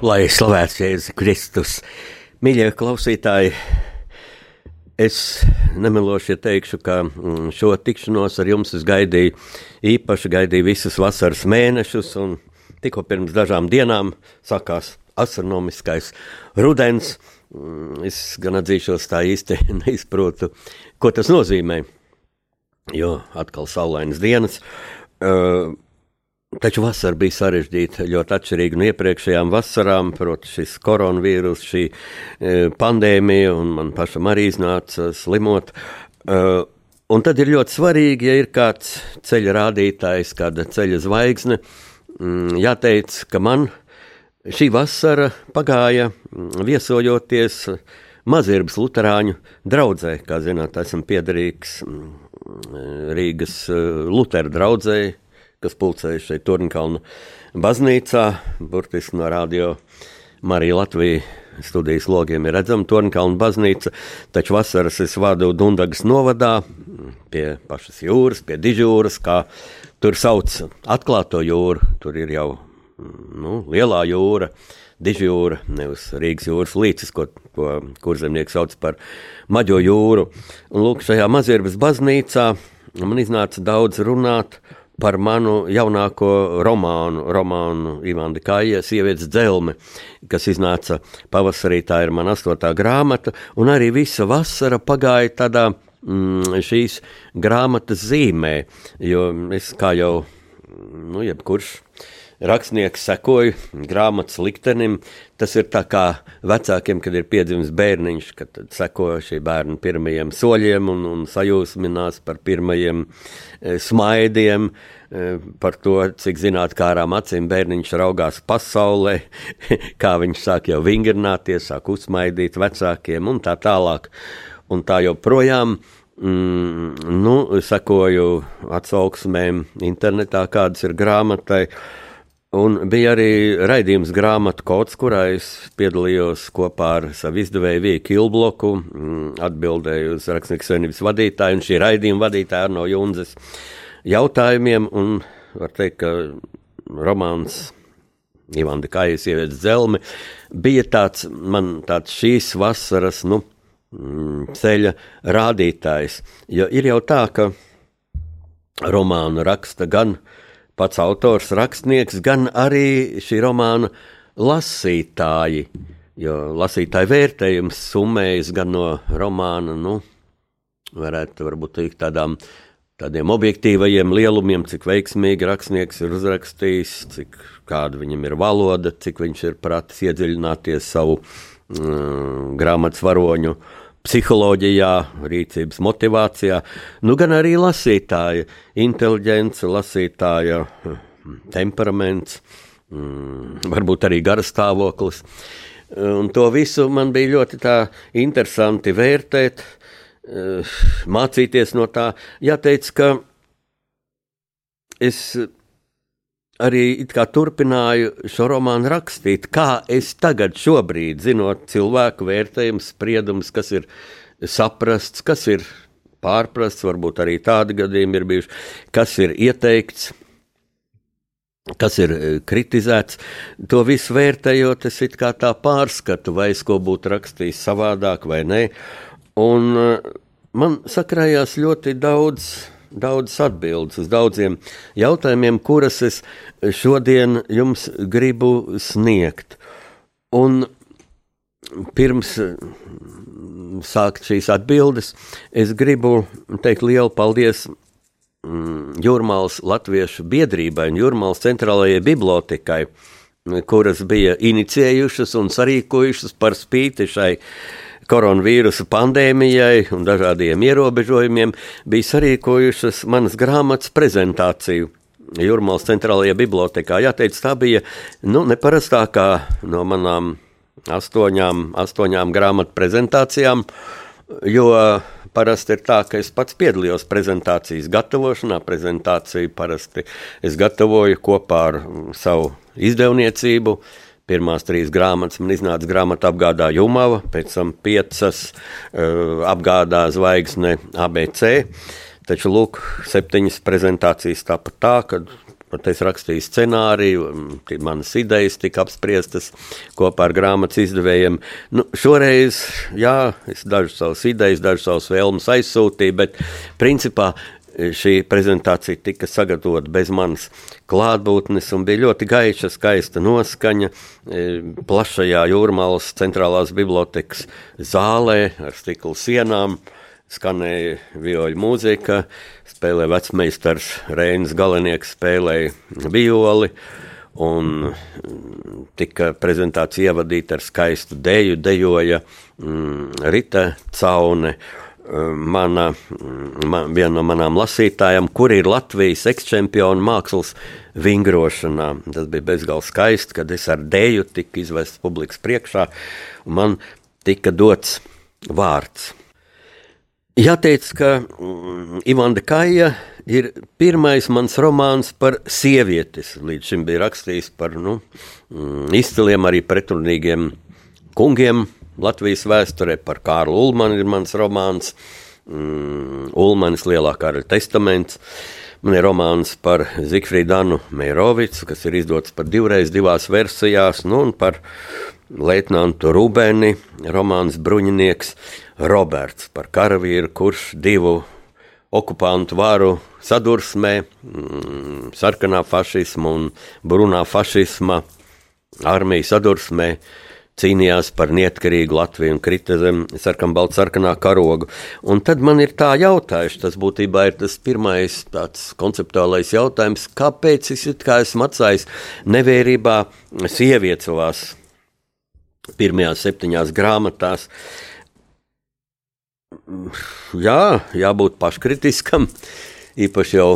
Lai slavēts Jēzus Kristus, mīļie klausītāji, es nemeloši teikšu, ka mm, šo tikšanos ar jums es gaidīju, īpaši gaidīju visus vasaras mēnešus, un tikko pirms dažām dienām sākās astronomiskais rudens. Mm, es gan atzīšos, tā īsti neizprotu, ko tas nozīmē, jo atkal saulainas dienas. Uh, Taču vasara bija sarežģīta, ļoti atšķirīga no iepriekšējām vasarām. Protams, šis koronavīrus, šī e, pandēmija, un man pašam arī iznāca slimot. E, un tad ir ļoti svarīgi, ja ir kāds ceļa rādītājs, kāda ceļa zvaigzne. Mm, jāteic, ka man šī vasara pagāja mm, viesojoties Mazirbas Lutāņu draugzē. Kā zināt, esmu piederīgs mm, Rīgas e, Lutāņu draugzēji kas pulcējas šeit Turnkalnu baznīcā, burtiski no radio Marija Latvija studijas logiem ir redzama Turnkalnu baznīca, taču vasaras es vadu Dundagas novadā pie pašas jūras, pie dižūras, kā tur sauc atklāto jūru, tur ir jau nu, lielā jūra, dižjūra, nevis Rīgas jūras līcis, ko, ko kurzemnieks sauc par maģo jūru. Un lūk, šajā mazirbas baznīcā man iznāca daudz runāt, par manu jaunāko romānu, romānu Ivana Kāja, sievietes dzelme, kas iznāca pavasarī, tā ir mana astotā grāmata, un arī visa vasara pagāja tādā mm, šīs grāmatas zīmē, jo es kā jau, nu, jebkurš rakstnieks sekoja grāmatas liktenim. Tas ir tā kā vecākiem, kad ir piedzimis bērniņš, kad seko šī bērna pirmajiem soļiem un, un sajūsminās par pirmajiem e, smaidiem. E, par to, cik zinātnām acīm bērniņš raugās pasaulē, kā viņš sāk jau vingrināties, sāk uzsmaidīt vecākiem un tā tālāk. Un tā joprojām mm, nu, sekoju atsauksmēm internetā, kādas ir grāmatai. Uh, Un bija arī raidījums grāmatu kods, kurā es piedalījos kopā ar savu izdevēju Vīku Kilbloku, mm, atbildēju uz rakstnieku savienības vadītāju un šī raidījuma vadītāja no Junzes jautājumiem. Un var teikt, ka romāns Ivanda Kājas sievietes dzelme bija tāds man tāds šīs vasaras, nu, mm, ceļa rādītājs. Jo ir jau tā, ka romānu raksta gan pats autors, rakstnieks, gan arī šī romāna lasītāji. Jo lasītāju vērtējums summējas gan no romāna, nu, varētu teikt tādām, tādiem objektīvajiem lielumiem, cik veiksmīgi rakstnieks ir uzrakstījis, cik kāda viņam ir valoda, cik viņš ir pratis iedziļināties savu mm, grāmatas varoņu uh, psiholoģijā, rīcības motivācijā, nu gan arī lasītāja inteliģence, lasītāja hm, temperaments, mm, varbūt arī garastāvoklis. Un to visu man bija ļoti interesanti vērtēt, eh, mācīties no tā. Jāteic, ka es arī turpināju šo romānu rakstīt, kā es tagad, šobrīd, zinot cilvēku vērtējumus, spriedumus, kas ir saprasts, kas ir pārprasts, varbūt arī tādi gadījumi ir bijuši, kas ir ieteikts. Kas ir e, kritizēts, to visu vērtējot, es kā tā pārskatu, vai es ko būtu rakstījis savādāk vai nē. Un e, man sakrājās ļoti daudz daudzas atbildes uz daudziem jautājumiem, kuras es šodien jums gribu sniegt. Un pirms mm, sākt šīs atbildes, es gribu teikt lielu paldies mm, Jūrmālas Latviešu biedrībai un Jūrmālas centrālajai bibliotekai, kuras bija inicijējušas un sarīkojušas par spīti šai koronavīrusa pandēmijai un dažādiem ierobežojumiem bija sarīkojušas manas grāmatas prezentāciju. Jurmālas centrālajā bibliotekā. Jāteic, tā bija nu, neparastākā no manām astoņām, astoņām grāmatu prezentācijām, jo parasti ir tā, ka es pats piedalījos prezentācijas gatavošanā. Prezentāciju parasti es gatavoju kopā ar savu izdevniecību. Pirmās trīs grāmatas man iznāca grāmata apgādā Jumava, pēc tam piecas uh, apgādā zvaigzne ABC. Taču, lūk, septiņas prezentācijas tāpat tā, kad es rakstīju scenāriju, manas idejas tika apspriestas kopā ar grāmatas izdevējiem. Nu, šoreiz, jā, es dažas savas idejas, dažas savas vēlmes aizsūtīju, bet principā šī prezentācija tika sagatavota bez manas klātbūtnes un bija ļoti gaiša, skaista noskaņa e, plašajā jūrmālas centrālās bibliotekas zālē ar stikla sienām. Skanēja vioļu mūzika, spēlēja vecmeistars Reinas Galinieks, spēlēja violi. Un tika prezentācija ievadīta ar skaistu deju, dejoja mm, Rita Caune. Uh, mana, man, viena no manām lasītājām, kur ir Latvijas ekšķempiona mākslas vingrošanā. Tas bija bezgalīgi skaisti, kad es ar dēļu tiku izvests publikas priekšā, un man tika dots vārds. Jāteic, ka mm, Ivanda Kaja ir pirmais mans romāns par sievietes. Līdz šim bija rakstījis par nu, mm, izciliem, arī pretrunīgiem kungiem, Latvijas vēsturē par Kārlu Ulmanu ir mans romāns, mm, Ulmanis lielā kara testaments. Man ir romāns par Zikfrīdu Meirovicu, kas ir izdots par divreiz divās versijās, nu, un par leitnantu Rubeni, romāns Bruņinieks Roberts, par karavīru, kurš divu okupantu varu sadursmē, mm, sarkanā fašisma un brunā fašisma armijas sadursmē cīnījās par neatkarīgu Latviju un krita zem sarkanbalta sarkanā karoga. Un tad man ir tā jautājums, tas būtībā ir tas pirmais tāds konceptuālais jautājums, kāpēc es kā esmu atstājis nevērībā sievietes savās pirmajās septiņās grāmatās. Jā, jābūt paškritiskam, īpaši jau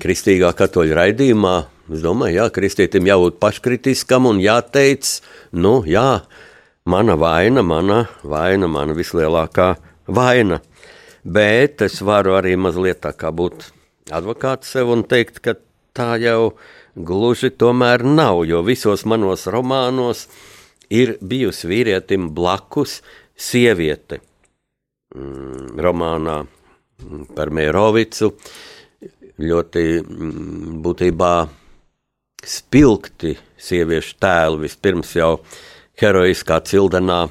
kristīgā katoļa raidījumā, Es domāju, jā, kristietim jābūt paškritiskam un jāteic, nu, jā, mana vaina, mana vaina, mana vislielākā vaina. Bet es varu arī mazliet tā kā būt advokāts sev un teikt, ka tā jau gluži tomēr nav, jo visos manos romānos ir bijusi vīrietim blakus sieviete. Mm, romānā par Mērovicu ļoti mm, būtībā spilgti sieviešu tēlu. Vispirms jau heroiskā cildenā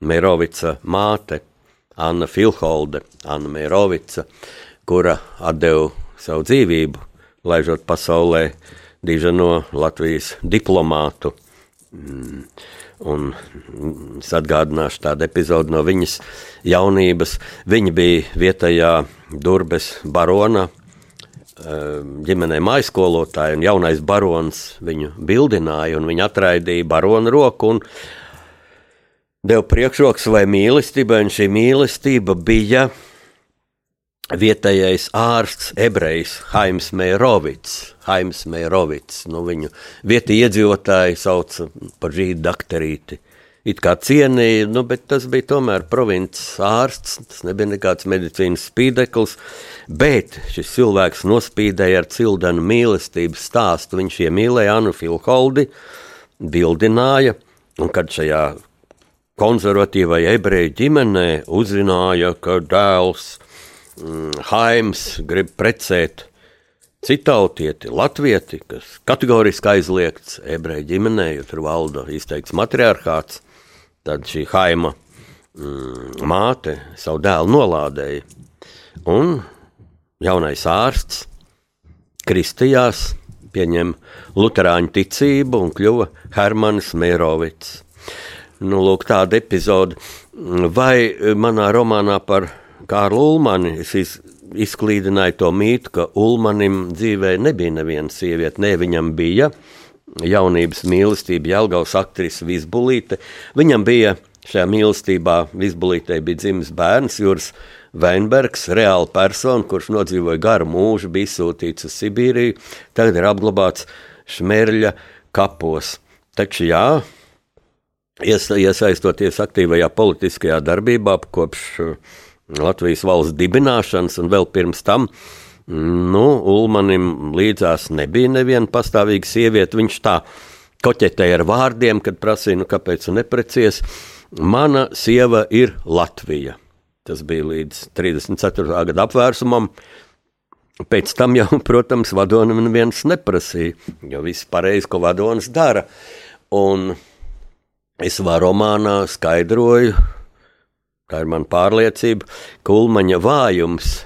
Mērovica māte, Anna Filholde, Anna Mērovica, kura atdeva savu dzīvību, laižot pasaulē dižano Latvijas diplomātu. Mm. Un es atgādināšu tādu epizodi no viņas jaunības. Viņa bija vietējā Durbes barona, Ehm, ģimenē maiskolotāja un jaunais barons viņu bildināja, un viņa atraidīja barona roku un deva priekšroks vai mīlestībai, un šī mīlestība bija vietējais ārsts, ebrejs Haims Meirovits. Haims Meirovits, nu viņu vietējie iedzīvotāji sauca par žīdu dakterīti it kā cienīja, nu, bet tas bija tomēr provinces ārsts, tas nebija nekāds medicīnas spīdeklis, bet šis cilvēks nospīdēja ar cildenu mīlestības stāstu. Viņš iemīlēja Anu Filholdi, bildināja, un kad šajā konservatīvai ebreju ģimenē uzzināja, ka dēls mm, Haims grib precēt citautieti, latvieti, kas kategoriski aizliegts ebreju ģimenē, jo tur valda izteikts matriarchāts, Tad šī haima mm, māte savu dēlu nolādēja. Un jaunais ārsts kristījās, pieņem luterāņu ticību un kļuva Hermanis Mērovits. Nu, lūk, tāda epizode. Vai manā romānā par Kārlu Ulmani es izklīdināju to mītu, ka Ulmanim dzīvē nebija neviena sieviete, ne viņam bija jaunības mīlestība, Jelgavas aktrise Vizbulīte. Viņam bija Šajā mīlestībā Vizbulītei bija dzimis bērns Juris Veinbergs, reāla persona, kurš nodzīvoja garu mūžu, bija izsūtīts uz Sibīriju, tagad ir apglabāts Šmerļa kapos. Taču jā, iesaistoties aktīvajā politiskajā darbībā kopš uh, Latvijas valsts dibināšanas un vēl pirms tam, nu, Ulmanim līdzās nebija neviena pastāvīga sieviete. Viņš tā koķetēja ar vārdiem, kad prasīja, nu, kāpēc neprecies. Mana sieva ir Latvija. Tas bija līdz 34. gada apvērsumam. Pēc tam jau, protams, vadonim neviens neprasīja, jo viss pareizi, ko vadonis dara. Un es savā romānā skaidroju, tā ir mana pārliecība, ka Ulmaņa vājums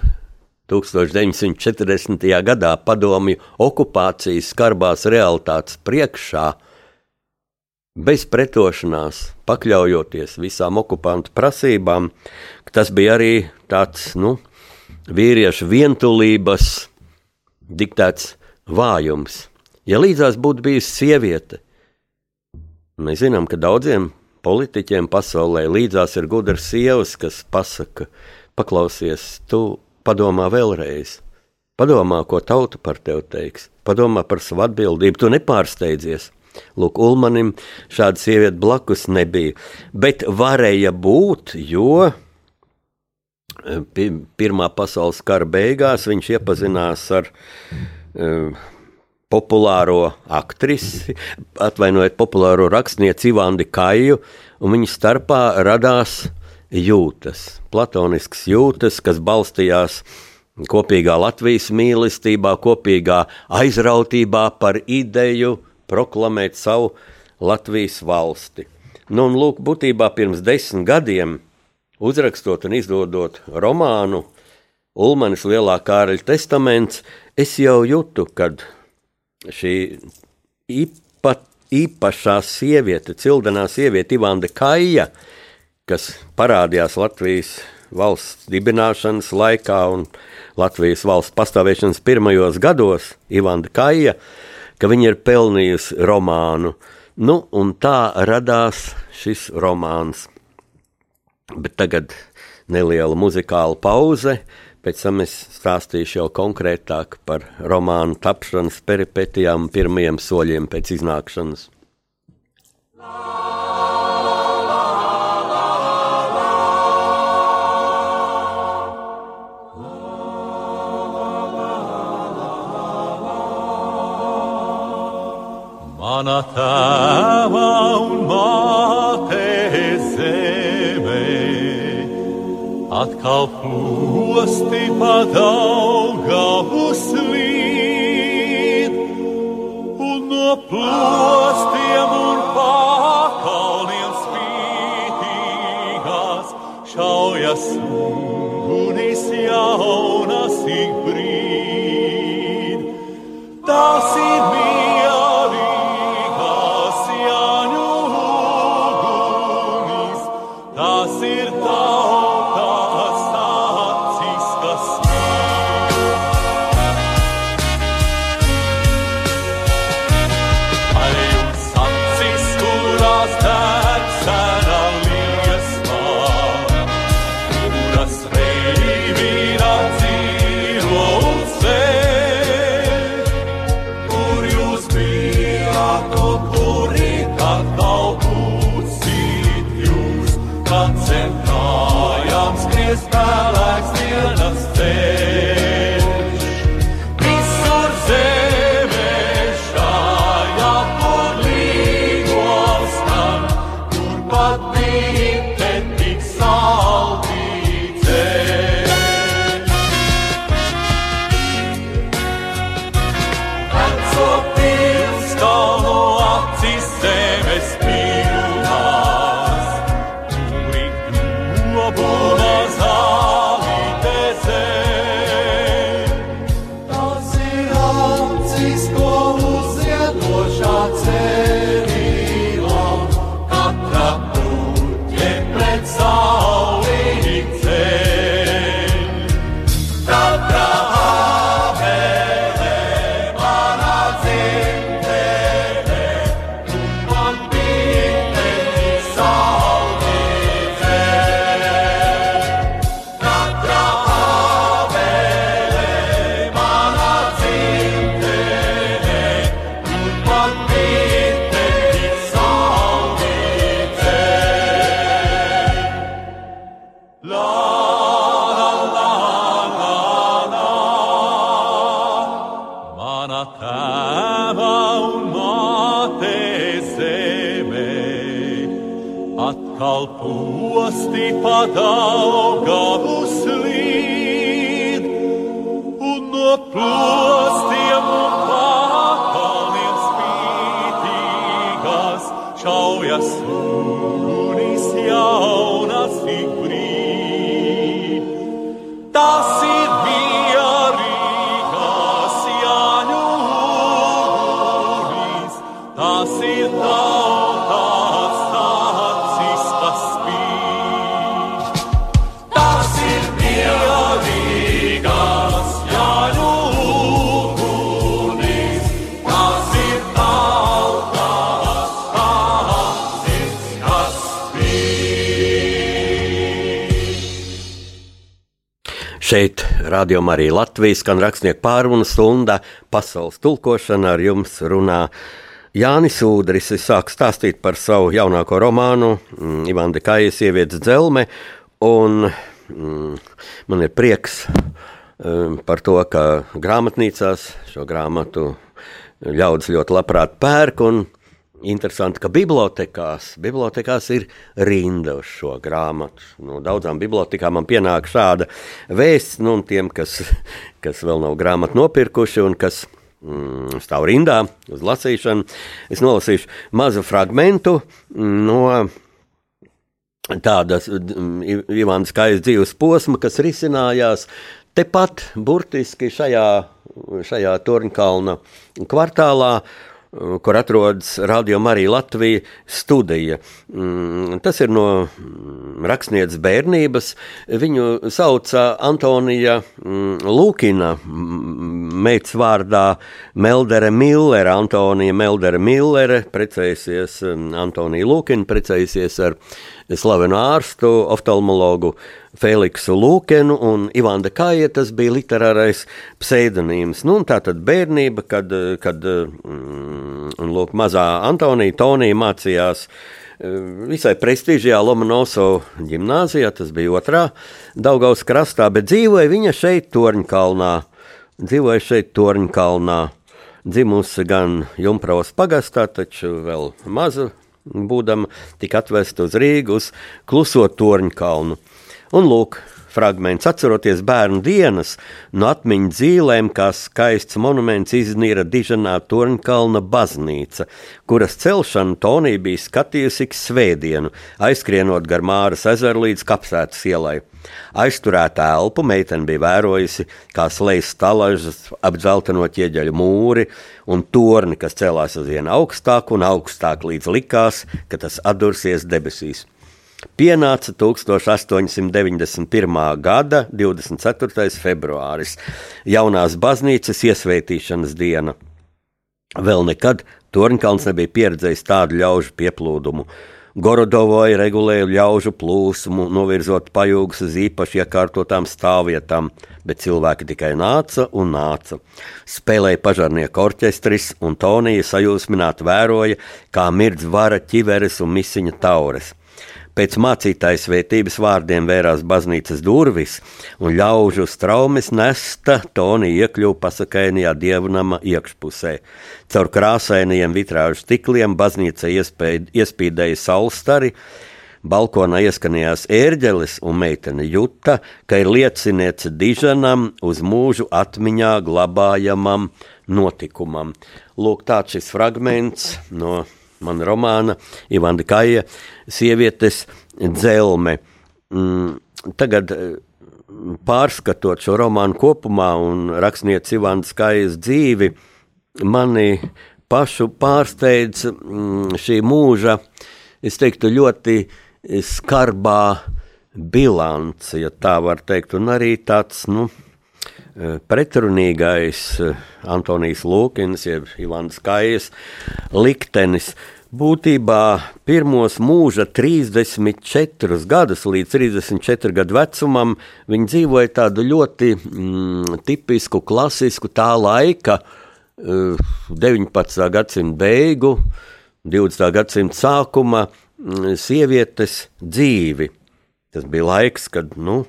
1940. gadā padomju okupācijas skarbās realitātes priekšā – bez pretošanās, pakļaujoties visām okupantu prasībām, tas bija arī tāds nu, vīriešu vientulības diktēts vājums. Ja līdzās būtu bijusi sieviete, mēs zinām, ka daudziem politiķiem pasaulē līdzās ir gudras sievas, kas pasaka, paklausies, tu padomā vēlreiz. Padomā, ko tauta par tevi teiks, padomā par savu atbildību, tu nepārsteidzies. Lūk, Ulmanim šāda sieviete blakus nebija. Bet varēja būt, jo eh, Pirmā pasaules kara beigās viņš iepazinās ar um, populāro aktrisi, atvainojiet, populāro rakstnieci Ivandi Kaju, un viņa starpā radās jūtas, platoniskas jūtas, kas balstījās kopīgā Latvijas mīlestībā, kopīgā aizrautībā par ideju, proklamēt savu Latvijas valsti. Nu, un, lūk, būtībā pirms desmit gadiem, uzrakstot un izdodot romānu Ulmanis Lielā Kāraļa testaments, es jau jūtu, kad šī īpa, īpašā sieviete, cildenā sieviete Ivanda Kaija, kas parādījās Latvijas valsts dibināšanas laikā un Latvijas valsts pastāvēšanas pirmajos gados, Ivanda Kaija, uh, ka viņa ir pelnījusi romānu. Nu, un tā radās šis romāns. Bet tagad neliela muzikāla pauze. Pēc tam es stāstīšu jau konkrētāk par romānu tapšanas peripetijām, pirmajiem soļiem pēc iznākšanas. Mana tēva un māte zeme, atkal posti padaugavu slīd, un no plostiem un pakalniem spītīgās šaujas ugunis jaunas Šeit rādījumā arī Latvijas skan rakstnieku pārunu stunda, pasaules tulkošana ar jums runā. Jānis Udris sāk stāstīt par savu jaunāko romānu, mm, Ivanda Kājas sievietes dzelme, un mm, man ir prieks um, par to, ka grāmatnīcās šo grāmatu ļaudis ļoti labprāt pērk, un Interesanti, ka bibliotekās, bibliotekās ir rinda uz šo grāmatu. No daudzām bibliotekām man pienāk šāda vēsts, nu, un tiem, kas, kas vēl nav grāmatu nopirkuši un kas mm, stāv rindā uz lasīšanu, es nolasīšu mazu fragmentu no tādas mm, Ivānas Kājas dzīves posma, kas risinājās tepat burtiski šajā, šajā Torņkalna kvartālā kur atrodas Radio Marija Latvija studija. Mm, Tas ir no mm, rakstnieces bērnības. Viņu sauca Antonija mm, Lūkina, meitas vārdā Meldere Millere. Antonija Meldere Millere precējusies, Antonija Lūkina precējusies ar slavenu ārstu, oftalmologu Feliksu Lūkenu un Ivanda Kāja. Tas bija literārais pseidonīms. Nu, tā tad bērnība, kad, kad mm, lūk, mazā Antonija Tonija mācījās eh, visai prestižajā Lomonosovā gimnājā, tas bija otrā Daugaus krastā, bet dzīvoja viņa šeit, Torņkalnā. Dzīvoja šeit, Torņkalnā. Dzimusi gan Junkraus pagastā, taču vēl mazu būdama, tika atvesta uz Rīgas, uz Kluso Torņkalnu. Un lūk, fragments atceroties bērnu dienas, no atmiņu dzīvēm, kā skaists monuments iznīra Dižanā Torņkalna baznīca, kuras celšanu Tonī bija skatījusi ik svētdienu, aizskrienot gar Māras ezeru līdz kapsētas ielai. Aizturētā elpu meitene bija vērojusi, kā slēdz stalažas, apdzeltenot ieģeļu mūri un torni, kas celās uz vienu augstāku un augstāk, līdz likās, ka tas atdursies debesīs. Pienāca 1891. gada 24. februāris, jaunās baznīcas iesvētīšanas diena. Vēl nekad Torņkalns nebija pieredzējis tādu ļaužu pieplūdumu. Gorodovoja regulēja ļaužu plūsmu, novirzot pajūgus uz īpaši iekārtotām stāvvietām, bet cilvēki tikai nāca un nāca. Spēlēja pažarnieku orķestris, un Tonija sajūsmināti vēroja, kā mirdz vara ķiveres un misiņa taures. Pēc mācītājas svētības vārdiem vērās baznīcas durvis, un ļaužu straumes nesta Toni iekļuva pasakainajā dievnama iekšpusē. Caur krāsainajiem vitrāžu stikliem baznīca iespīdēja saulstari, balkonā ieskanījās ērģelis, un meitene juta, ka ir lieciniece dižanam uz mūžu atmiņā glabājamam notikumam. Lūk, tāds šis fragments no mana romāna Ivanda Kaja sievietes dzelme. Mm, tagad pārskatot šo romānu kopumā un rakstnieci Ivandas Kajas dzīvi, mani pašu pārsteidz mm, šī mūža, es teiktu, ļoti skarbā bilance, ja tā var teikt, un arī tāds, nu, pretrunīgais Antonijs Lūkins, jeb Ivans Kājas liktenis. Būtībā pirmos mūža 34 gadus līdz 34 gadu vecumam viņi dzīvoja tādu ļoti mm, tipisku, klasisku tā laika, 19. gadsimta beigu, 20. gadsimta sākuma mm, sievietes dzīvi. Tas bija laiks, kad nu,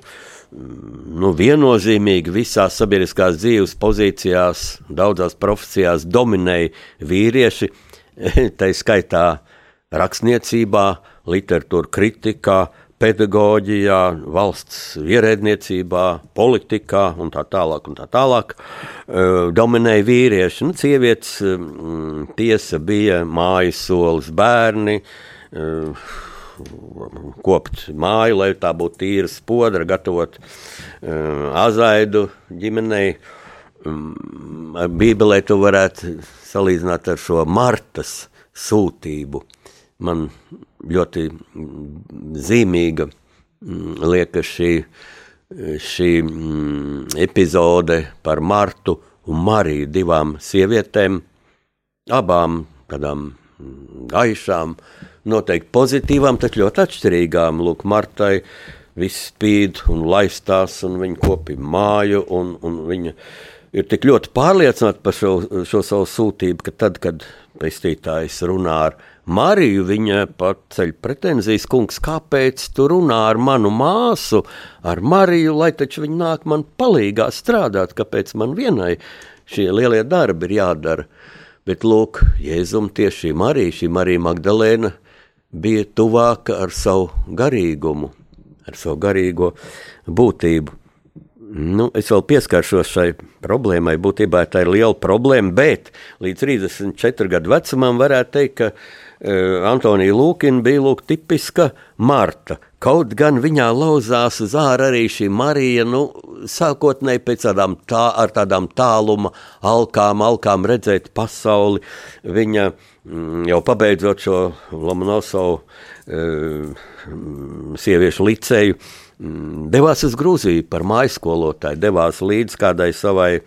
nu, viennozīmīgi visās sabiedriskās dzīves pozīcijās, daudzās profesijās dominēja vīrieši, tā skaitā rakstniecībā literatūra kritikā, pedagoģijā, valsts ierēdniecībā, politikā un tā tālāk. Un tā tālāk. Uh, dominēja vīrieši, nu, sievietes tiesa bija mājas solis bērni. Kopt māju, lai tā būtu tīra spodra, gatavot uh, azaidu ģimenei. Um, Bībelē tu varētu salīdzināt ar šo Martas sūtību. Man ļoti zīmīga mm, liekas šī, šī mm, epizode par Martu un Mariju, divām sievietēm, abām tādām mm, gaišām, noteikti pozitīvām, taču ļoti atšķirīgām. Lūk, Martai viss spīd un laistās, un viņa kopja māju, un, un viņa ir tik ļoti pārliecināta par šo, šo savu sūtību, ka tad, kad pestītājs runā ar Mariju, viņa pat ceļ pretenzijas, kungs, kāpēc tu runā ar manu māsu, ar Mariju, lai taču viņa nāk man palīgā strādāt, kāpēc man vienai šie lielie darbi ir jādara. Bet, lūk, Jēzum tieši šī Marija, šī Marija Magdalēna bija tuvāka ar savu garīgumu, ar savu garīgo būtību. Nu, es vēl pieskaršos šai problēmai. Būtībā tā ir liela problēma, bet līdz 34 gadu vecumam varētu teikt, ka Antonija Lūkina bija lūk, tipiska Marta. Kaut gan viņā lauzās uz ārā arī šī Marija, nu, sākotnēji pēc tādām, tā, tādām tāluma alkām, alkām redzēt pasauli. Viņa mm, jau pabeidzot šo Lomonosovu uh, sieviešu liceju, Mm, devās uz Grūziju par mājskolotāju, devās līdz kādai savai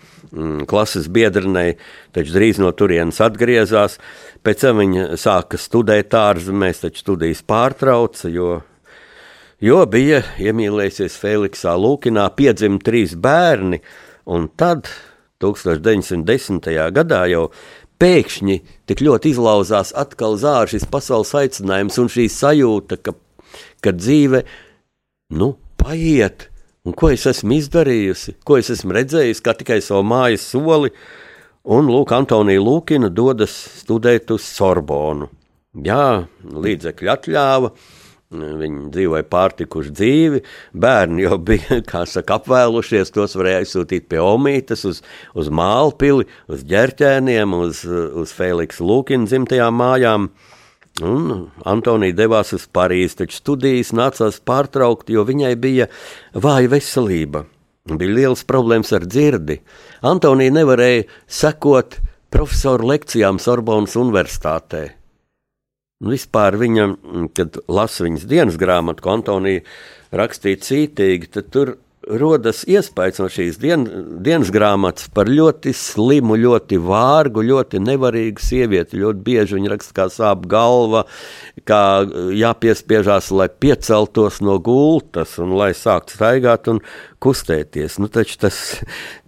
klases biedrenei, taču drīz no turienes atgriezās. Pēc tam viņa sāka studēt ārzemēs, taču studijas pārtrauca, jo, jo bija iemīlējusies Feliksā Lūkinā, piedzima trīs bērni, un tad 1910. gadā jau pēkšņi tik ļoti izlauzās atkal zāra šis pasaules aicinājums un šī sajūta, ka, ka dzīve nu, paiet, un ko es esmu izdarījusi, ko es esmu redzējusi, kā tikai savu mājas soli. Un Lūk, Antonija Lūkina dodas studēt uz Sorbonu. Jā, līdzekļi atļāva, viņi dzīvoja pārtikuši dzīvi, bērni jau bija, saka, apvēlušies, tos varēja aizsūtīt pie Omītas, uz, uz Mālpili, uz ģerķēniem, uz, uz Feliksa Lūkina dzimtajām mājām. Un Antonija devās uz Parīzi, taču studijas nācās pārtraukt, jo viņai bija vāja veselība. Bija liels problēmas ar dzirdi. Antonija nevarēja sekot profesoru lekcijām Sorbonas Universitātē. Un vispār viņa, kad lasa viņas dienas grāmatu, ko Antonija rakstīja cītīgi, tad tur rodas iespējas no šīs dien, dienas grāmatas par ļoti slimu, ļoti vārgu, ļoti nevarīgu sievieti. Ļoti bieži viņa raksta, kā sāp galva, kā jāpiespiežās, lai pieceltos no gultas un lai sāktu staigāt un kustēties. Nu, tas,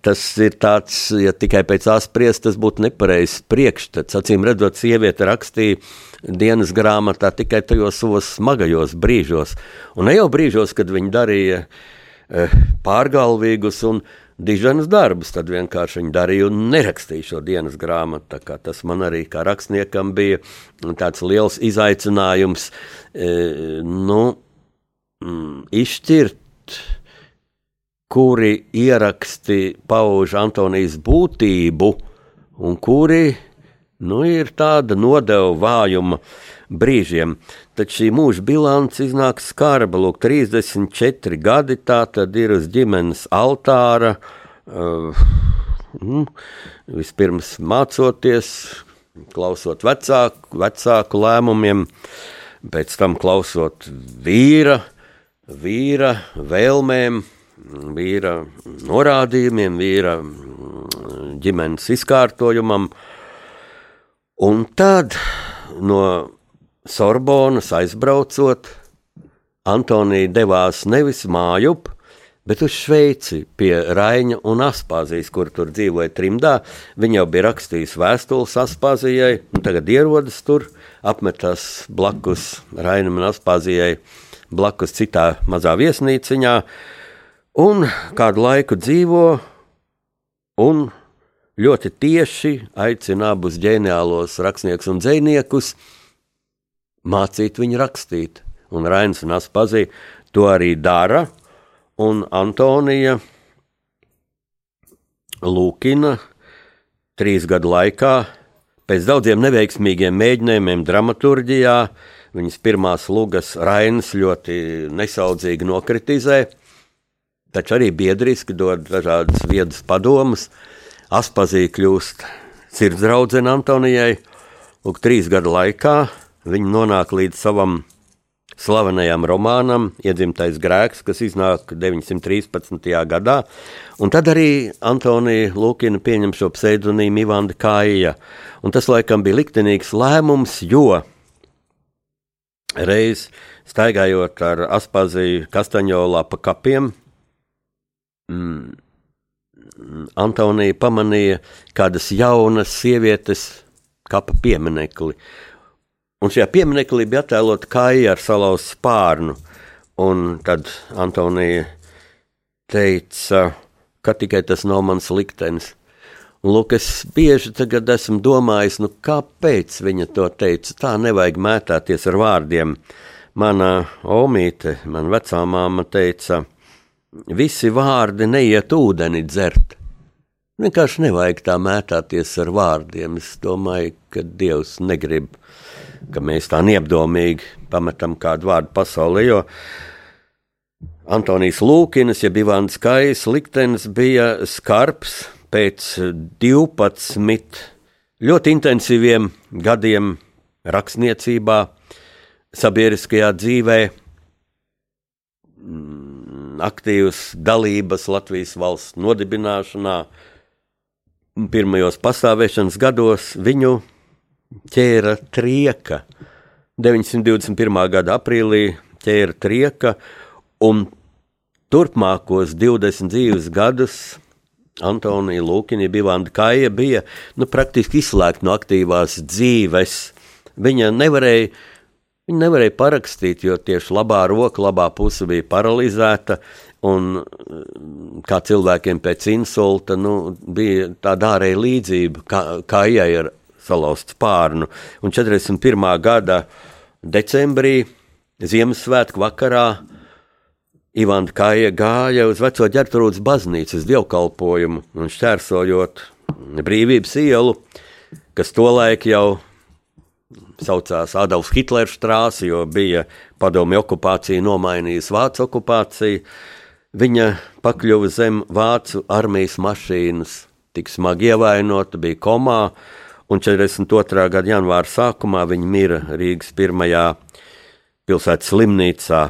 tas ir tāds, ja tikai pēc aspriest, tas būtu nepareizs priekšstats. Acīm redzot, sieviete rakstīja dienas grāmatā tikai tajos savos smagajos brīžos, un ne jau brīžos, kad viņa darīja pārgalvīgus un diženus darbus. Tad vienkārši viņi darīja un nerakstīja šo dienas grāmatu. Tas man arī kā rakstniekam bija tāds liels izaicinājums eh, nu, mm, izšķirt, kuri ieraksti pauž Antonijas būtību un kuri nu, ir tāda nodeva vājuma brīžiem. Tad šī mūža bilants iznāk skarba. Lūk, 34 gadi tā tad ir uz ģimenes altāra. Uh, nu, vispirms mācoties, klausot vecāku, vecāku lēmumiem, pēc tam klausot vīra, vīra vēlmēm, vīra norādījumiem, vīra ģimenes izkārtojumam. Un tad no Sorbonas aizbraucot, Antonija devās nevis mājup, bet uz Šveici pie Raina un Aspāzijas, kur tur dzīvoja trimdā. Viņa jau bija rakstījusi vēstules Aspāzijai, un tagad ierodas tur, apmetās blakus Rainam un Aspāzijai, blakus citā mazā viesnīciņā, un kādu laiku dzīvo, un ļoti tieši aicina abus ģeniālos rakstniekus un dziniekus mācīt viņu rakstīt. Un Rainis un Aspazī to arī dara, un Antonija Lūkina trīs gadu laikā, pēc daudziem neveiksmīgiem mēģinājumiem dramaturģijā, viņas pirmās lugas Rainis ļoti nesaudzīgi nokritizē, taču arī biedriski dod dažādas viedas padomus. Aspazī kļūst sirdsdraudzene Antonijai, Lūk, trīs gadu laikā viņa nonāk līdz savam slavenajam romānam, Iedzimtais grēks, kas iznāk 913. gadā. Un tad arī Antonija Lūkina pieņem šo pseidonīmu Ivanda Kāja. Un tas laikam bija liktenīgs lēmums, jo reiz staigājot ar Aspaziju Kastaņolā pa kapiem, mm, Antonija pamanīja kādas jaunas sievietes kapa pieminekli. Un šajā pieminekli bija attēlota kāja ar salauztu spārnu. Un tad Antonija teica, ka tikai tas nav mans liktenis. Un, lūk, es bieži esmu domājis, nu, kāpēc viņa to teica. Tā nevajag mētāties ar vārdiem. Mana omīte, man vecā māma teica, visi vārdi neiet ūdeni dzert. Vienkārši nevajag tā mētāties ar vārdiem. Es domāju, ka Dievs negrib, ka mēs tā neapdomīgi pametam kādu vārdu pasaulē. Jo Antonijs Lūkins, ja bija Vāns Kais, liktenis bija skarbs pēc 12 ļoti intensīviem gadiem rakstniecībā, sabiedriskajā dzīvē, mm, aktīvas dalības Latvijas valsts nodibināšanā, pirmajos pastāvēšanas gados viņu ķēra trieka. 921. gada aprīlī ķēra trieka, un turpmākos 20 dzīves gadus Antonija Lūkina, Bivanda Kaja bija nu, praktiski izslēgta no aktīvās dzīves. Viņa nevarēja, viņa nevarēja parakstīt, jo tieši labā roka, labā puse bija paralizēta. Un kā cilvēkiem pēc insulta, nu, bija tāda ārēja līdzība, kā, kā ieja ar salauztu spārnu. Un 41. gada decembrī, Ziemassvētku vakarā, Ivanda Kāja gāja uz veco ģērtrūdas baznīcu, uz dievkalpojumu un šķērsojot brīvības ielu, kas tolaik jau saucās Adolfs Hitlers strāsi, jo bija padomju okupācija nomainījusi Vācu okupāciju. Viņa pakļuva zem vācu armijas mašīnas, tik smagi ievainota, bija komā, un 42. gada janvāra sākumā viņa mira Rīgas pirmajā pilsētas slimnīcā.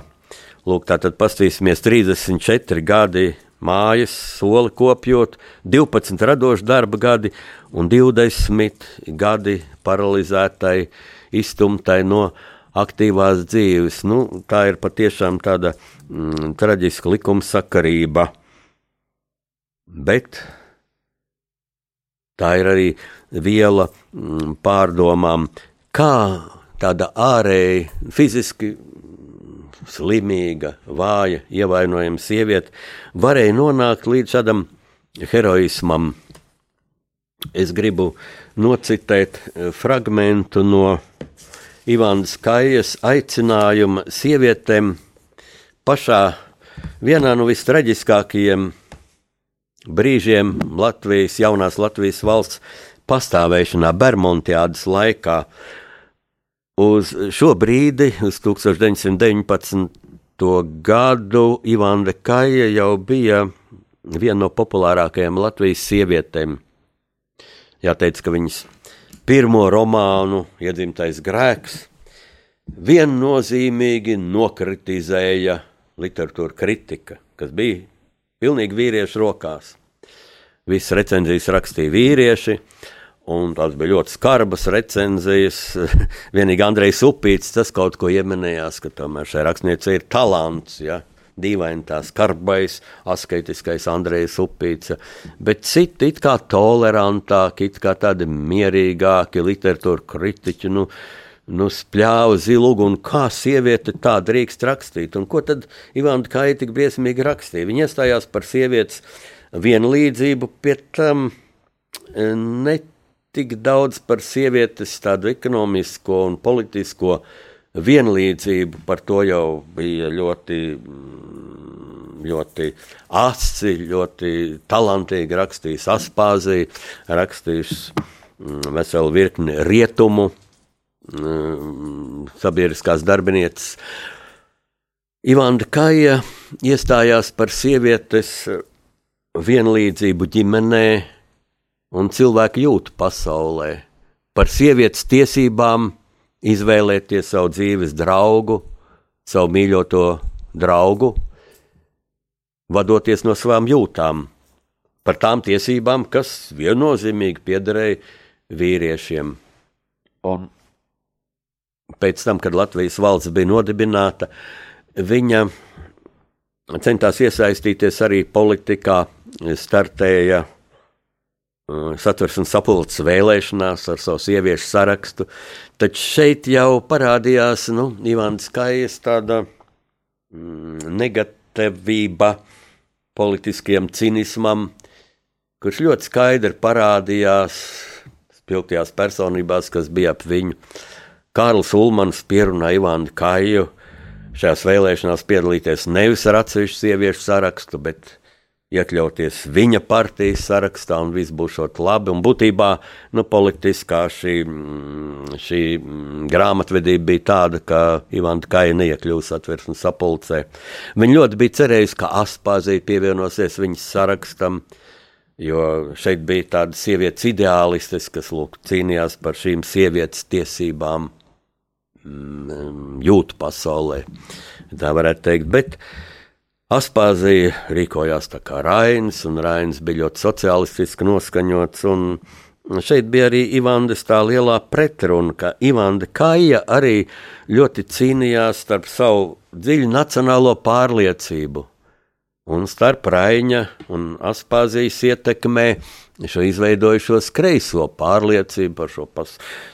Lūk, tātad pastīsimies 34 gadi mājas, soli kopjot, 12 radoši darba gadi un 20 gadi paralizētai, iztumtai no aktīvās dzīves. Nu, tā ir patiešām tāda mm, traģiska likumsakarība. Bet tā ir arī viela mm, pārdomām, kā tāda ārēji fiziski slimīga, vāja, ievainojama sieviete varēja nonākt līdz šādam heroismam. Es gribu nocitēt eh, fragment no Ivānas Kajas aicinājuma sievietēm pašā vienā no vistraģiskākajiem brīžiem Latvijas, jaunās Latvijas valsts pastāvēšanā, Bermudiādas laikā. Uz šo brīdi, uz 1919. gadu, Ivāna Kaja jau bija viena no populārākajām Latvijas sievietēm. Jāteic, ka viņas pirmo romānu Iedzimtais grēks viennozīmīgi nokritizēja literatūra kritika, kas bija pilnīgi vīriešu rokās. Visas recenzijas rakstīja vīrieši, un tās bija ļoti skarbas recenzijas. Vienīgi Andrejs Upīts tas kaut ko ieminējās, ka tomēr šai rakstniecei ir talants. Ja? dīvaini tā skarbais, asketiskais Andrejs Upīts, bet citi it kā tolerantāki, it kā tādi mierīgāki literatūra kritiķi, nu, nu spļāva zilugu, un kā sieviete tā drīkst rakstīt, un ko tad Ivanda Kaja tik briesmīgi rakstīja? Viņa iestājās par sievietes vienlīdzību, pie tam e, ne tik daudz par sievietes tādu ekonomisko un politisko vienlīdzību, par to jau bija ļoti, mm, ļoti asi, ļoti talantīgi rakstījis Aspāzija, rakstījis mm, veselu virkni rietumu mm, sabiedriskās darbinieces. Ivanda Kaja iestājās par sievietes vienlīdzību ģimenē un cilvēku jūtu pasaulē, par sievietes tiesībām izvēlēties savu dzīves draugu, savu mīļoto draugu, vadoties no savām jūtām, par tām tiesībām, kas viennozīmīgi piederēja vīriešiem. Un pēc tam, kad Latvijas valsts bija nodibināta, viņa centās iesaistīties arī politikā, startēja satversmes sapulces vēlēšanās ar savu sieviešu sarakstu. Taču šeit jau parādījās nu, Ivāns Kājas tāda mm, negatīvība politiskiem cinismam, kurš ļoti skaidri parādījās spilgtajās personībās, kas bija ap viņu. Kārlis Ulmans pierunāja Ivānu Kāju šajās vēlēšanās piedalīties nevis ar atsevišķu sieviešu sarakstu, bet iekļauties viņa partijas sarakstā, un viss būs labi. Un būtībā nu, politiskā šī, mm, šī mm, grāmatvedība bija tāda, ka Ivana Kaja neiekļūs atversmes sapulcē. Viņa ļoti bija cerējusi, ka Aspāzija pievienosies viņas sarakstam. Jo šeit bija tāda sievietes ideālistes, kas lūk, cīnījās par šīm sievietes tiesībām, mm, jūtu pasaulē. Tā varētu teikt. Bet, uh, Aspāzija rīkojās tā kā Rainis, un Rainis bija ļoti sociālistiski noskaņots. Šeit bija arī Ivandes tā lielā pretruna, ka Ivanda Kaja arī ļoti cīnījās starp savu dziļu nacionālo pārliecību un starp Raina un Aspāzijas ietekmē šo izveidojušos kreiso pārliecību par šo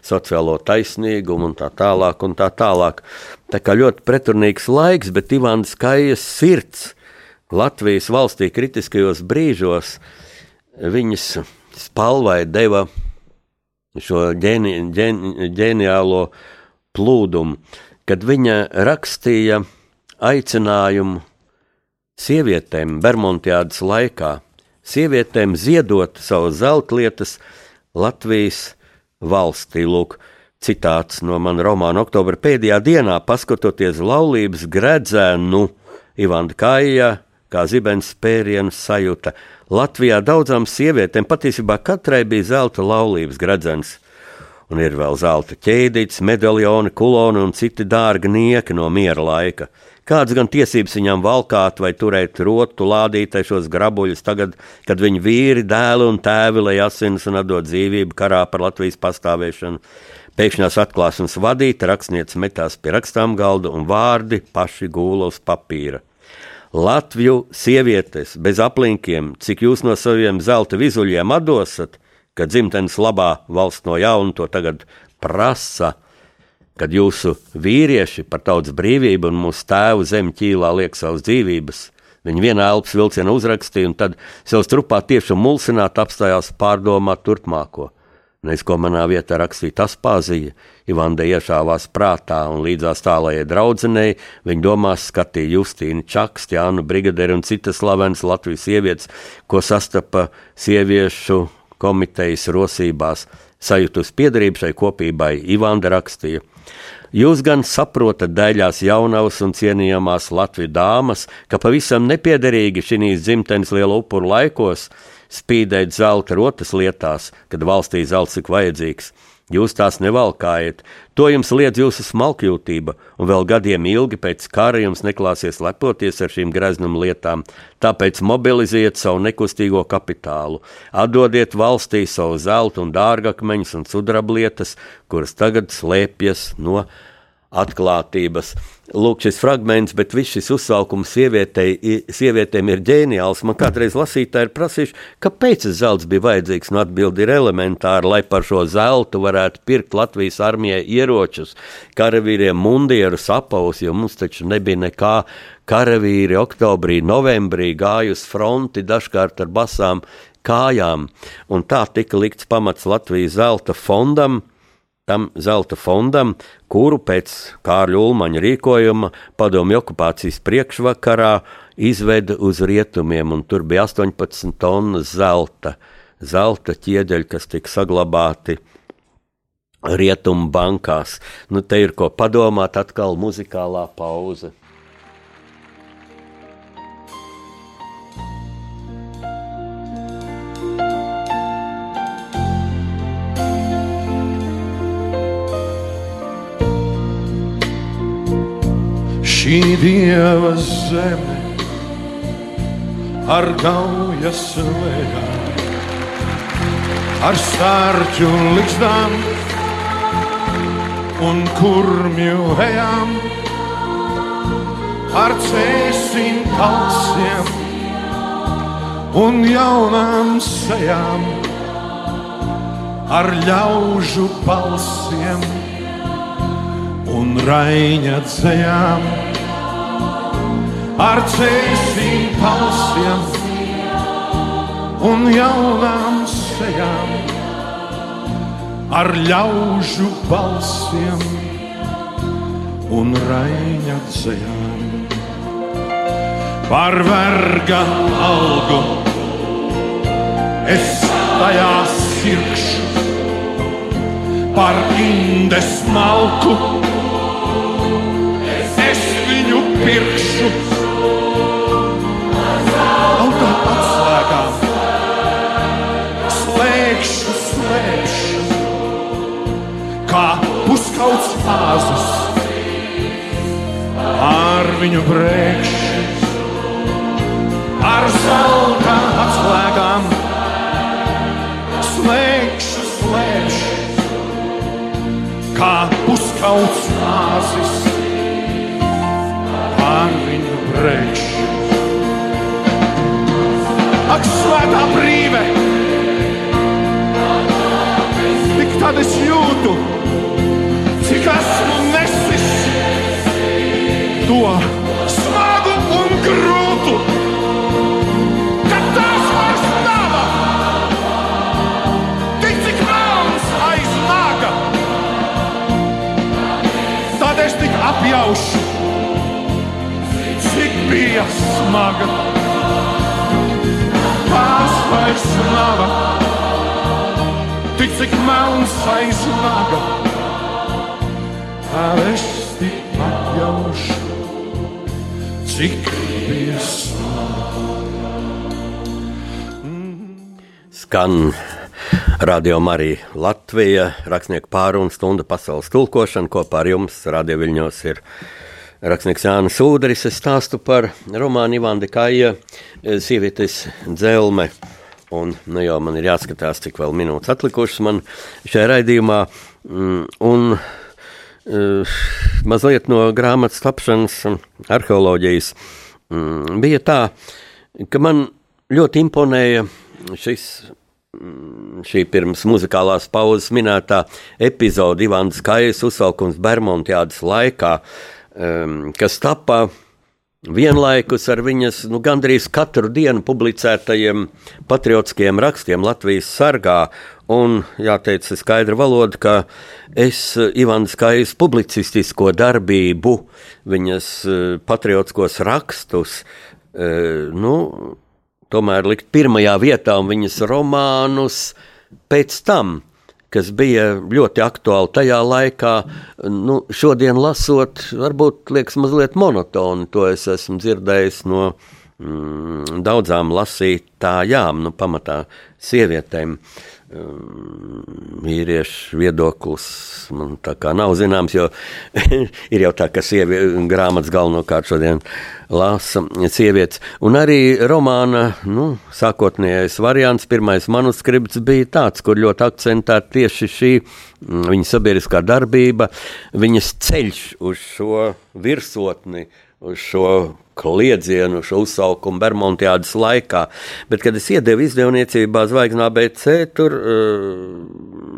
sociālo taisnīgumu un tā tālāk. Un tā tālāk. Tā kā ļoti pretrunīgs laiks, bet Ivāns Kajas sirds Latvijas valstī kritiskajos brīžos viņas spalvai deva šo ģeni, ģeni, ģeniālo plūdumu, kad viņa rakstīja aicinājumu sievietēm Bermudiādas laikā sievietēm ziedot savas zeltlietas Latvijas valstī. Lūk, citāts no mana romāna Oktobra pēdējā dienā, paskatoties laulības gredzēnu Ivanda Kaija, kā zibens spērienu sajūta. Latvijā daudzām sievietēm patiesībā katrai bija zelta laulības gredzens. Un ir vēl zelta ķēdītes, medaļoni, kuloni un citi dārgi nieki no miera laika. Kādas gan tiesības viņam valkāt vai turēt rotu lādītē šos grabuļus, tagad, kad viņu vīri, dēli un tēvi lai asinis un atdod dzīvību karā par Latvijas pastāvēšanu. Pēkšņās atklāsmes vadīta rakstniece metās pie rakstām galda un vārdi paši gūla uz papīra. Latviju sievietes bez aplinkiem, cik jūs no saviem zelta vizuļiem atdosat, kad dzimtenes labā valsts no jauna to tagad prasa kad jūsu vīrieši par tautas brīvību un mūsu tēvu zem ķīlā liek savas dzīvības. Viņi vienā elpas vilcienā uzrakstīja, un tad sev strupā tieši mulsināt apstājās pārdomāt turpmāko. Neiz ko manā vietā rakstīja tas pāzija, Ivanda iešāvās prātā un līdzās tālajai draudzenei, viņa domās skatīja Justīnu Čakstu, Jānu Brigaderi un citas slavenas Latvijas sievietes, ko sastapa sieviešu komitejas rosībās, sajūtus piedarību šai kopībai Ivanda rakstīja. Jūs gan saprotat, daļās jaunavas un cienījamās Latvijas dāmas, ka pavisam nepiederīgi šīs dzimtenes liela upuru laikos spīdēt zelta rotas lietās, kad valstī zelts ir vajadzīgs. Jūs tās nevalkājat, to jums liedz jūsu smalkjūtība, un vēl gadiem ilgi pēc kara jums neklāsies lepoties ar šīm greznuma lietām. Tāpēc mobilizējiet savu nekustīgo kapitālu, atdodiet valstī savu zelta un dārgakmeņus un sudrablietas, kuras tagad slēpjas no atklātības. Lūk, šis fragments, bet viss šis uzsaukums sievietēm ir ģeniāls. Man kādreiz lasītāji ir prasījuši, kāpēc zelts bija vajadzīgs. Nu, atbildi ir elementāra, lai par šo zeltu varētu pirkt Latvijas armijai ieročus, karavīriem mundierus, apavus, jo mums taču nebija nekā. Karavīri oktobrī, novembrī gāja uz fronti dažkārt ar basām kājām, un tā tika likts pamats Latvijas zelta fondam tam zelta fondam, kuru pēc Kārļa Ulmaņa rīkojuma padomju okupācijas priekšvakarā izveda uz rietumiem, un tur bija 18 tonnas zelta, zelta ķieģeļi, kas tika saglabāti rietumu bankās. Nu, te ir ko padomāt, atkal muzikālā pauze. Šī dieva zeme ar gaujas lejām, ar sārķu likstām un kurmju ejām, ar cēsim kalsiem un jaunām sejām, ar ļaužu balsiem un raiņa dzējām ar cēsīm palsiem un jaunām sejām, ar ļaužu balsiem un raiņa dzējām. Par verga algu es tajā sirkšu, par indes malku es viņu pirkšu. Puskauts āzus, ar viņu brēkšu, ar zelta atslēgām, slēgšu, slēgšu, kā puskauts āzus, ar viņu brēkšu. Ak, svētā brīve! Tik tad es jūtu, esmu nesis to smagu un grūtu, ka tās vairs nav. Tik cik melns aiz naga, tad es tik apjaušu, cik bija smaga tās vairs nav. Tik cik melns aiz naga, tad es tik atjaušu, cik. Skan Radio Marija Latvija, rakstnieku pārunu stunda pasaules tulkošana. Kopā ar jums Radio Viļņos ir rakstnieks Jānis Udris. Es stāstu par romānu Ivanda Kaja sievietes dzelme. Un, nu jau man ir jāskatās, cik vēl minūtes atlikušas man šajā raidījumā. Mm, Un uh, mazliet no grāmatas tapšanas un arheoloģijas. Mm, bija tā, ka man ļoti imponēja šis mm, šī pirms muzikālās pauzes minētā epizode Ivāns Kājas uzsaukums Bermontiādas laikā, um, kas tapā vienlaikus ar viņas nu, gandrīz katru dienu publicētajiem patriotiskiem rakstiem Latvijas sargā. Un jāteic skaidra valoda, ka es Ivāns Kājas publicistisko darbību, viņas eh, patriotiskos rakstus, eh, nu, tomēr likt pirmajā vietā un viņas romānus pēc tam, kas bija ļoti aktuāli tajā laikā, nu, šodien lasot, varbūt liekas mazliet monotoni. To es esmu dzirdējis no mm, daudzām lasītājām, nu, pamatā sievietēm. Mm, Vīriešu viedoklis man tā kā nav zināms, jo ir jau tā, ka sievi, grāmatas galvenokārt šodien lasa sievietes. Un arī romāna nu, sākotnējais variants, pirmais manuskripts bija tāds, kur ļoti akcentēta tieši šī mm, viņa sabiedriskā darbība, viņas ceļš uz šo virsotni, uz šo kliedzienu, šo uzsaukumu Bermudiādas laikā. Bet, kad es iedevu izdevniecībā Zvaigznā BC, tur uh,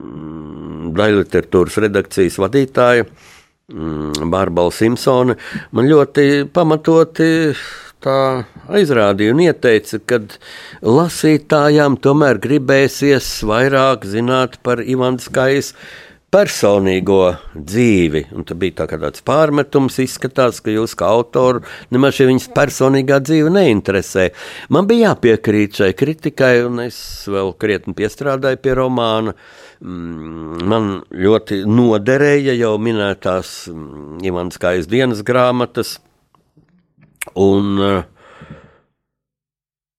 daļliteratūras redakcijas vadītāja mm, Bārbala Simpsone man ļoti pamatoti tā aizrādīja un ieteica, ka lasītājām tomēr gribēsies vairāk zināt par Ivānas Kājas personīgo dzīvi. Un tad bija tā tāds pārmetums, izskatās, ka jūs kā autoru nemaz viņas personīgā dzīve neinteresē. Man bija jāpiekrīt šai kritikai, un es vēl krietni piestrādāju pie romāna. Mm, Man ļoti noderēja jau minētās mm, Ivans Kājas dienas grāmatas. Un, uh,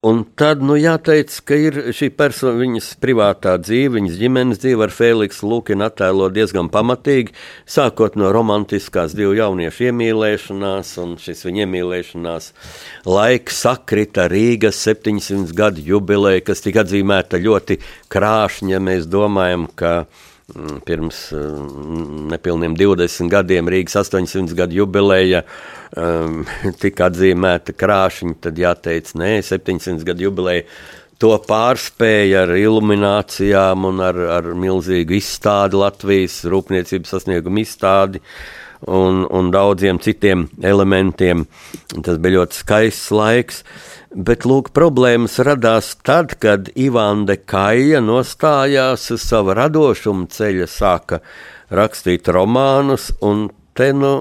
Un tad, nu, jāteic, ka ir šī persona, viņas privātā dzīve, viņas ģimenes dzīve ar Feliksu Lukinu attēlo diezgan pamatīgi, sākot no romantiskās divu jauniešu iemīlēšanās, un šis viņa iemīlēšanās laiks sakrita Rīgas 700 gadu jubileja, kas tika atzīmēta ļoti krāšņi, ja mēs domājam, ka pirms mm, nepilniem 20 gadiem Rīgas 800 gadu jubileja um, tika atzīmēta krāšņa, tad jāteic, nē, 700 gadu jubileja. To pārspēja ar iluminācijām un ar, ar milzīgu izstādi Latvijas rūpniecības sasniegumu izstādi un, un daudziem citiem elementiem. Tas bija ļoti skaists laiks. Bet lūk, problēmas radās tad, kad Ivanda Kaja nostājās uz sava radošuma ceļa, sāka rakstīt romānus, te nu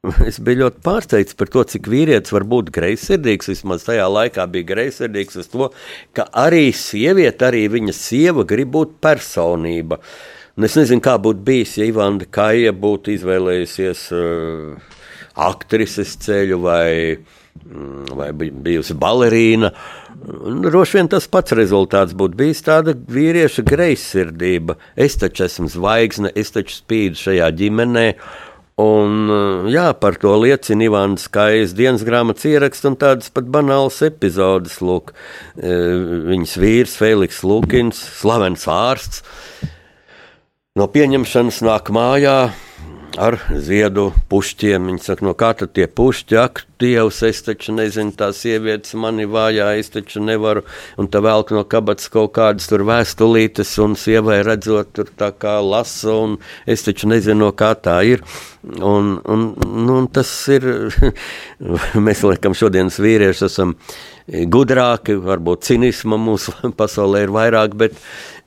Es biju ļoti pārsteigts par to, cik vīrietis var būt greizsirdīgs. Vismaz tajā laikā bija greizsirdīgs uz to, ka arī sieviete, arī viņa sieva grib būt personība. Un es nezinu, kā būtu bijis, ja Ivanda Kaja būtu izvēlējusies uh, aktrises ceļu vai, mm, vai bij- bijusi balerīna. Droši vien tas pats rezultāts būtu bijis tāda vīrieša greizsirdība. Es taču esmu zvaigzne, es taču spīdu šajā ģimenē. Un, uh, jā, par to liecina Ivāns Kājas dienas grāmatas ieraksts un tādas pat banālas epizodes. Lūk, uh, viņas vīrs Feliks Lukins, slavens ārsts, no pieņemšanas nāk mājā ar ziedu pušķiem. Viņa saka, no kā tad tie pušķi, ak, Dievs, es taču nezinu, tā sievietes mani vājā, es taču nevaru, un tā velk no kabatas kaut kādas tur vēstulītes, un sievai redzot, tur tā kā lasa, un es taču nezinu, no kā tā ir. Un, un, nu, un tas ir, mēs liekam, šodienas vīrieši esam gudrāki, varbūt cinisma mūsu pasaulē ir vairāk, bet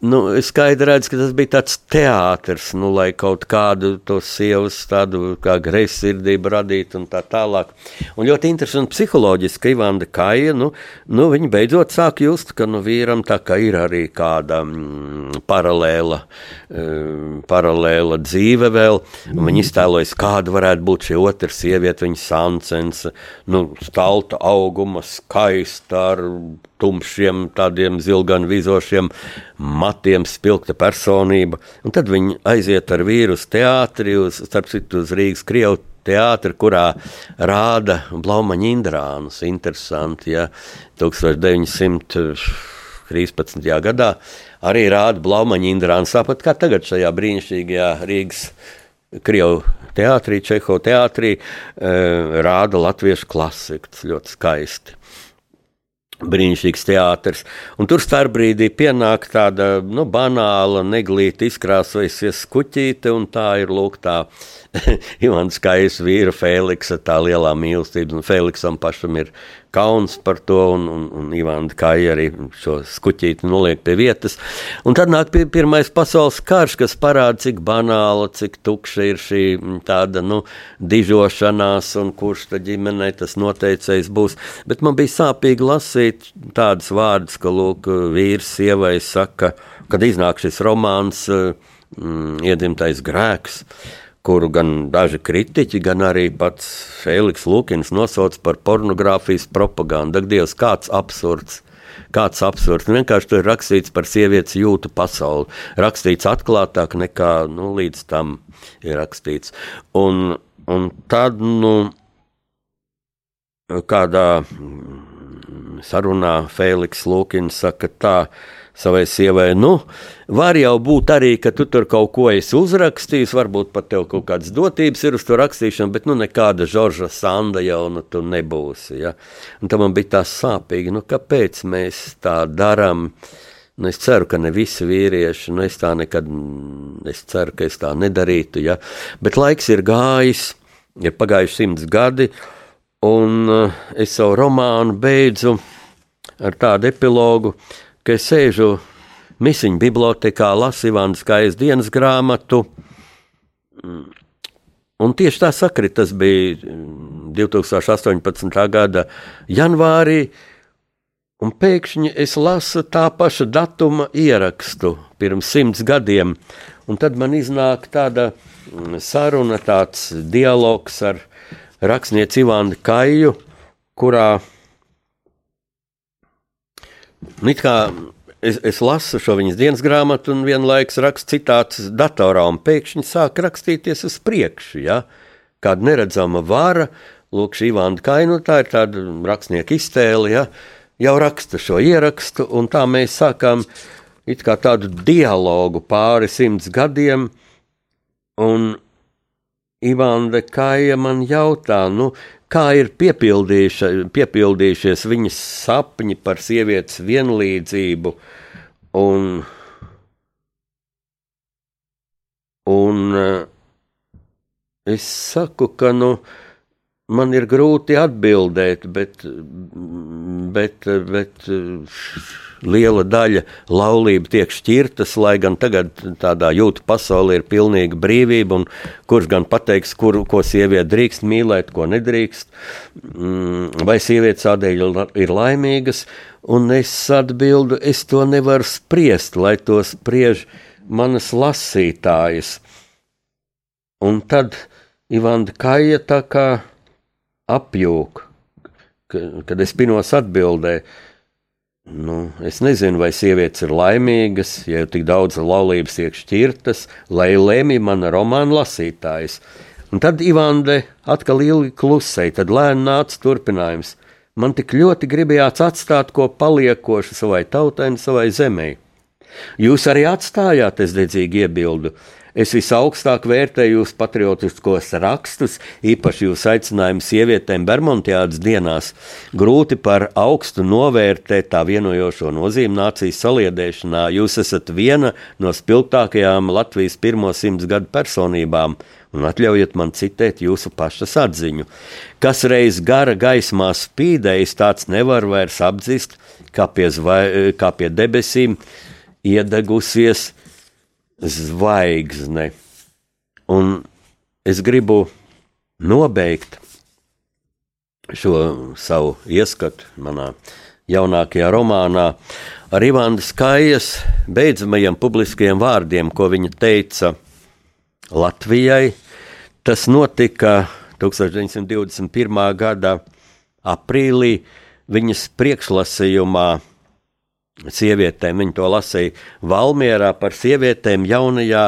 nu, skaidri redzu, ka tas bija tāds teātris, nu, lai kaut kādu to sievas tādu kā greizsirdību radītu un tā tālāk. Un ļoti interesanti psiholoģiski, Ivanda Kaja, nu, nu, viņa beidzot sāk just, ka nu, vīram tā kā ir arī kāda mm, paralēla, um, paralēla dzīve vēl, un viņa iztēlojas, kāda varētu būt šī otra sieviete, viņa sancense, nu, stalta auguma, skaista ar tumšiem, tādiem zilgan vizošiem matiem, spilgta personība. Un tad viņi aiziet ar vīru uz teātri, uz, starp citu, uz Rīgas Krievu teātri, kurā rāda Blaumaņa Indrānus. Interesanti, ja 1913. gadā arī rāda Blaumaņa Indrānus, tāpat kā tagad šajā brīnišķīgajā Rīgas Krievu teātrī, Čeho teātrī, eh, rāda latviešu klasiku. Tas ļoti skaisti brīnišķīgs teātris. Un tur starpbrīdī pienāk tāda nu, banāla, neglīta izkrāsojusies skuķīte, un tā ir lūk tā Ivans Kais vīra Feliksa tā lielā mīlestība. Un Feliksam pašam ir kauns par to, un, un, un Ivanda Kai arī šo skuķīti noliek pie vietas. Un tad nāk pie pirmais pasaules karš, kas parāda, cik banāla, cik tukša ir šī mm, tāda, nu, dižošanās, un kurš tad ģimenei tas noteicējs būs. Bet man bija sāpīgi lasīt tādus vārdus, ka, lūk, vīrs sievai saka, kad iznāk šis romāns, mm, iedzimtais grēks, kuru gan daži kritiķi, gan arī pats Feliks Lukins nosauc par pornogrāfijas propagandu. Ak, Dievs, kāds absurds! Kāds absurds. Vienkārši tur ir rakstīts par sievietes jūtu pasauli. Rakstīts atklātāk nekā nu, līdz tam ir rakstīts. Un, un tad, nu, kādā sarunā Feliks Lukins saka tā savai sievai, nu, var jau būt arī, ka tu tur kaut ko esi uzrakstījis, varbūt pat tev kaut kādas dotības ir uz to rakstīšanu, bet nu nekāda Žorža Sanda jau nu tu nebūsi, ja. Un tam man bija tā sāpīgi, nu kāpēc mēs tā darām, Nu, es ceru, ka ne visi vīrieši, nu, es tā nekad, es ceru, ka es tā nedarītu, ja. bet laiks ir gājis, ir pagājuši simts gadi, un uh, es savu romānu beidzu ar tādu epilogu, ka es sēžu misiņu bibliotekā, lasu Ivānas Kājas dienas grāmatu, Un tieši tā sakrit, tas bija mm, 2018. gada janvārī, un pēkšņi es lasu tā paša datuma ierakstu pirms simts gadiem, un tad man iznāk tāda mm, saruna, tāds dialogs ar rakstnieci Ivānu Kaju, kurā nu, it kā es, es lasu šo viņas dienas grāmatu, un vienlaikus rakstu citātus datorā, un pēkšņi sāk rakstīties uz priekšu. Ja? Kāda neredzama vara, lūk, šī Ivāna Kaina, tā ir tāda rakstnieka iztēle, ja? jau raksta šo ierakstu, un tā mēs sākām tādu dialogu pāri simts gadiem, un Ivāna Kaja man jautā, nu, kā ir piepildījušies viņas sapņi par sievietes vienlīdzību. Un, un eh, es saku, ka nu, man ir grūti atbildēt, bet, bet, bet liela daļa laulību tiek šķirtas, lai gan tagad tādā jūtu pasaulē ir pilnīga brīvība, un kurš gan pateiks, kur, ko sieviete drīkst mīlēt, ko nedrīkst, mm, vai sievietes tādēļ ir laimīgas, un es atbildu, es to nevaru spriest, lai to spriež manas lasītājas. Un tad Ivanda Kaja tā kā apjūk, kad es pinos atbildēju, Nu, es nezinu, vai sievietes ir laimīgas, ja jau tik daudz laulības tiek šķirtas, lai lemj mana romāna lasītājs. Un tad Ivande atkal ilgi klusēja, tad lēni nāca turpinājums. Man tik ļoti gribējās atstāt ko paliekošu savai tautai un savai zemē. Jūs arī atstājāt, es dedzīgi iebildu. Es visaugstāk vērtēju jūsu patriotiskos rakstus, īpaši jūsu aicinājumu sievietēm Bermudiādas dienās. Grūti par augstu novērtēt tā vienojošo nozīmi nācijas saliedēšanā. Jūs esat viena no spilgtākajām Latvijas pirmo simts gadu personībām. Un atļaujiet man citēt jūsu pašas atziņu. Kas reiz gara gaismā spīdējis, tāds nevar vairs apdzist, kā pie, zvai, kā pie debesīm iedegusies zvaigzne. Un es gribu nobeigt šo savu ieskatu manā jaunākajā romānā ar Ivānas Kājas beidzamajiem publiskajiem vārdiem, ko viņa teica Latvijai. Tas notika 1921. gada aprīlī viņas priekšlasījumā sievietēm. Viņi to lasīja Valmjerā par sievietēm jaunajā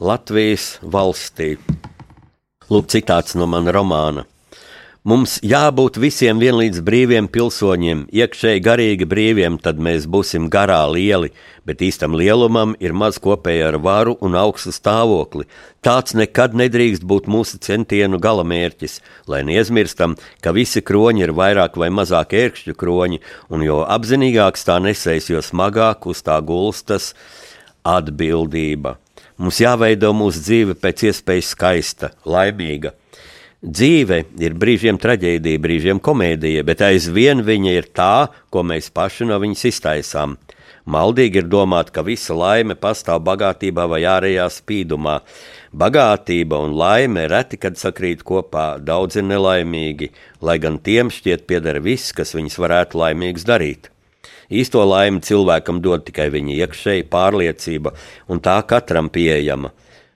Latvijas valstī. Lūk, citāts no mana romāna. Mums jābūt visiem vienlīdz brīviem pilsoņiem, iekšēji garīgi brīviem, tad mēs būsim garā lieli, bet īstam lielumam ir maz kopēja ar varu un augstu stāvokli. Tāds nekad nedrīkst būt mūsu centienu galamērķis, lai neaizmirstam, ka visi kroņi ir vairāk vai mazāk ērkšķu kroņi, un jo apzinīgāks tā nesēs, jo smagāk uz tā gulstas atbildība. Mums jāveido mūsu dzīve pēc iespējas skaista, laimīga Dzīve ir brīžiem traģēdija, brīžiem komēdija, bet aizvien viņa ir tā, ko mēs paši no viņas iztaisām. Maldīgi ir domāt, ka visa laime pastāv bagātībā vai ārējā spīdumā. Bagātība un laime reti kad sakrīt kopā, daudz ir nelaimīgi, lai gan tiem šķiet pieder viss, kas viņus varētu laimīgus darīt. Īsto laimi cilvēkam dod tikai viņa iekšēja pārliecība, un tā katram pieejama,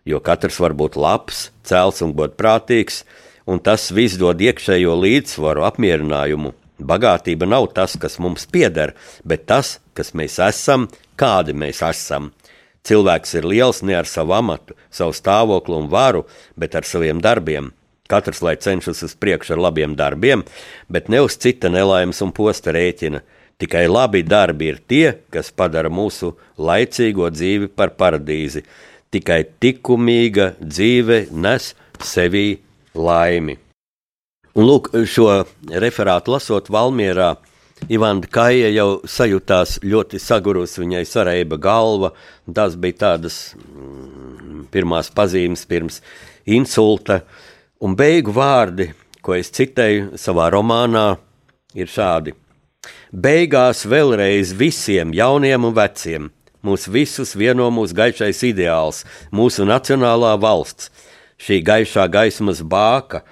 jo katrs var būt labs, cēls un godprātīgs, un tas viss dod iekšējo līdzsvaru, apmierinājumu. Bagātība nav tas, kas mums pieder, bet tas, kas mēs esam, kādi mēs esam. Cilvēks ir liels ne ar savu amatu, savu stāvokli un varu, bet ar saviem darbiem. Katrs lai cenšas uz priekšu ar labiem darbiem, bet ne uz cita nelaimes un posta rēķina. Tikai labi darbi ir tie, kas padara mūsu laicīgo dzīvi par paradīzi. Tikai likumīga dzīve nes sevī laimi. Un lūk, šo referātu lasot Valmjerā, Ivana Kaja jau sajūtās ļoti sagurus, viņai sareiba galva. Tas bija tādas mm, pirmās pazīmes pirms insulta, un beigu vārdi, ko es citēju savā romānā, ir šādi. Beigās vēlreiz visiem jauniem un veciem. Mūs visus vieno mūsu gaišais ideāls, mūsu nacionālā valsts, šī gaišā gaismas bāka,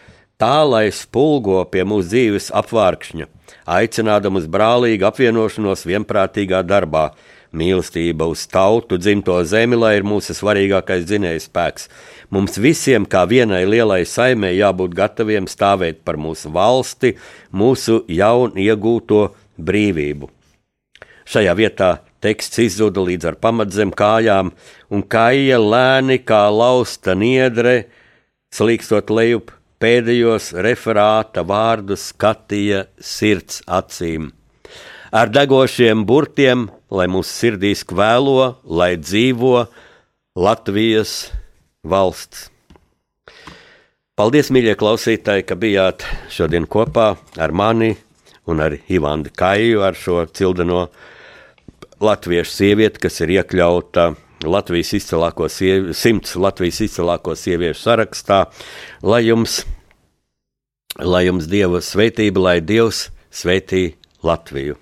tā lai spulgo pie mūsu dzīves apvārkšņa, aicinādam uz brālīgu apvienošanos vienprātīgā darbā. Mīlestība uz tautu, dzimto zemi, lai ir mūsu svarīgākais dzinējs spēks. Mums visiem, kā vienai lielai saimē, jābūt gataviem stāvēt par mūsu valsti, mūsu jaunu iegūto brīvību. Šajā vietā teksts izzuda līdz ar pamatzem kājām, un kāja lēni kā lausta niedre, slīkstot lejup, pēdējos referāta vārdus skatīja sirds acīm. Ar degošiem burtiem, lai mūsu sirdīs kvēlo, lai dzīvo Latvijas valsts. Paldies, mīļie klausītāji, ka bijāt šodien kopā ar mani un ar Ivānu Kaiju, ar šo cildeno latviešu sievieti, kas ir iekļauta Latvijas izcilāko sievi, simts Latvijas izcilāko sieviešu sarakstā. Lai jums, lai jums Dieva svētība, lai Dievs svētī Latviju.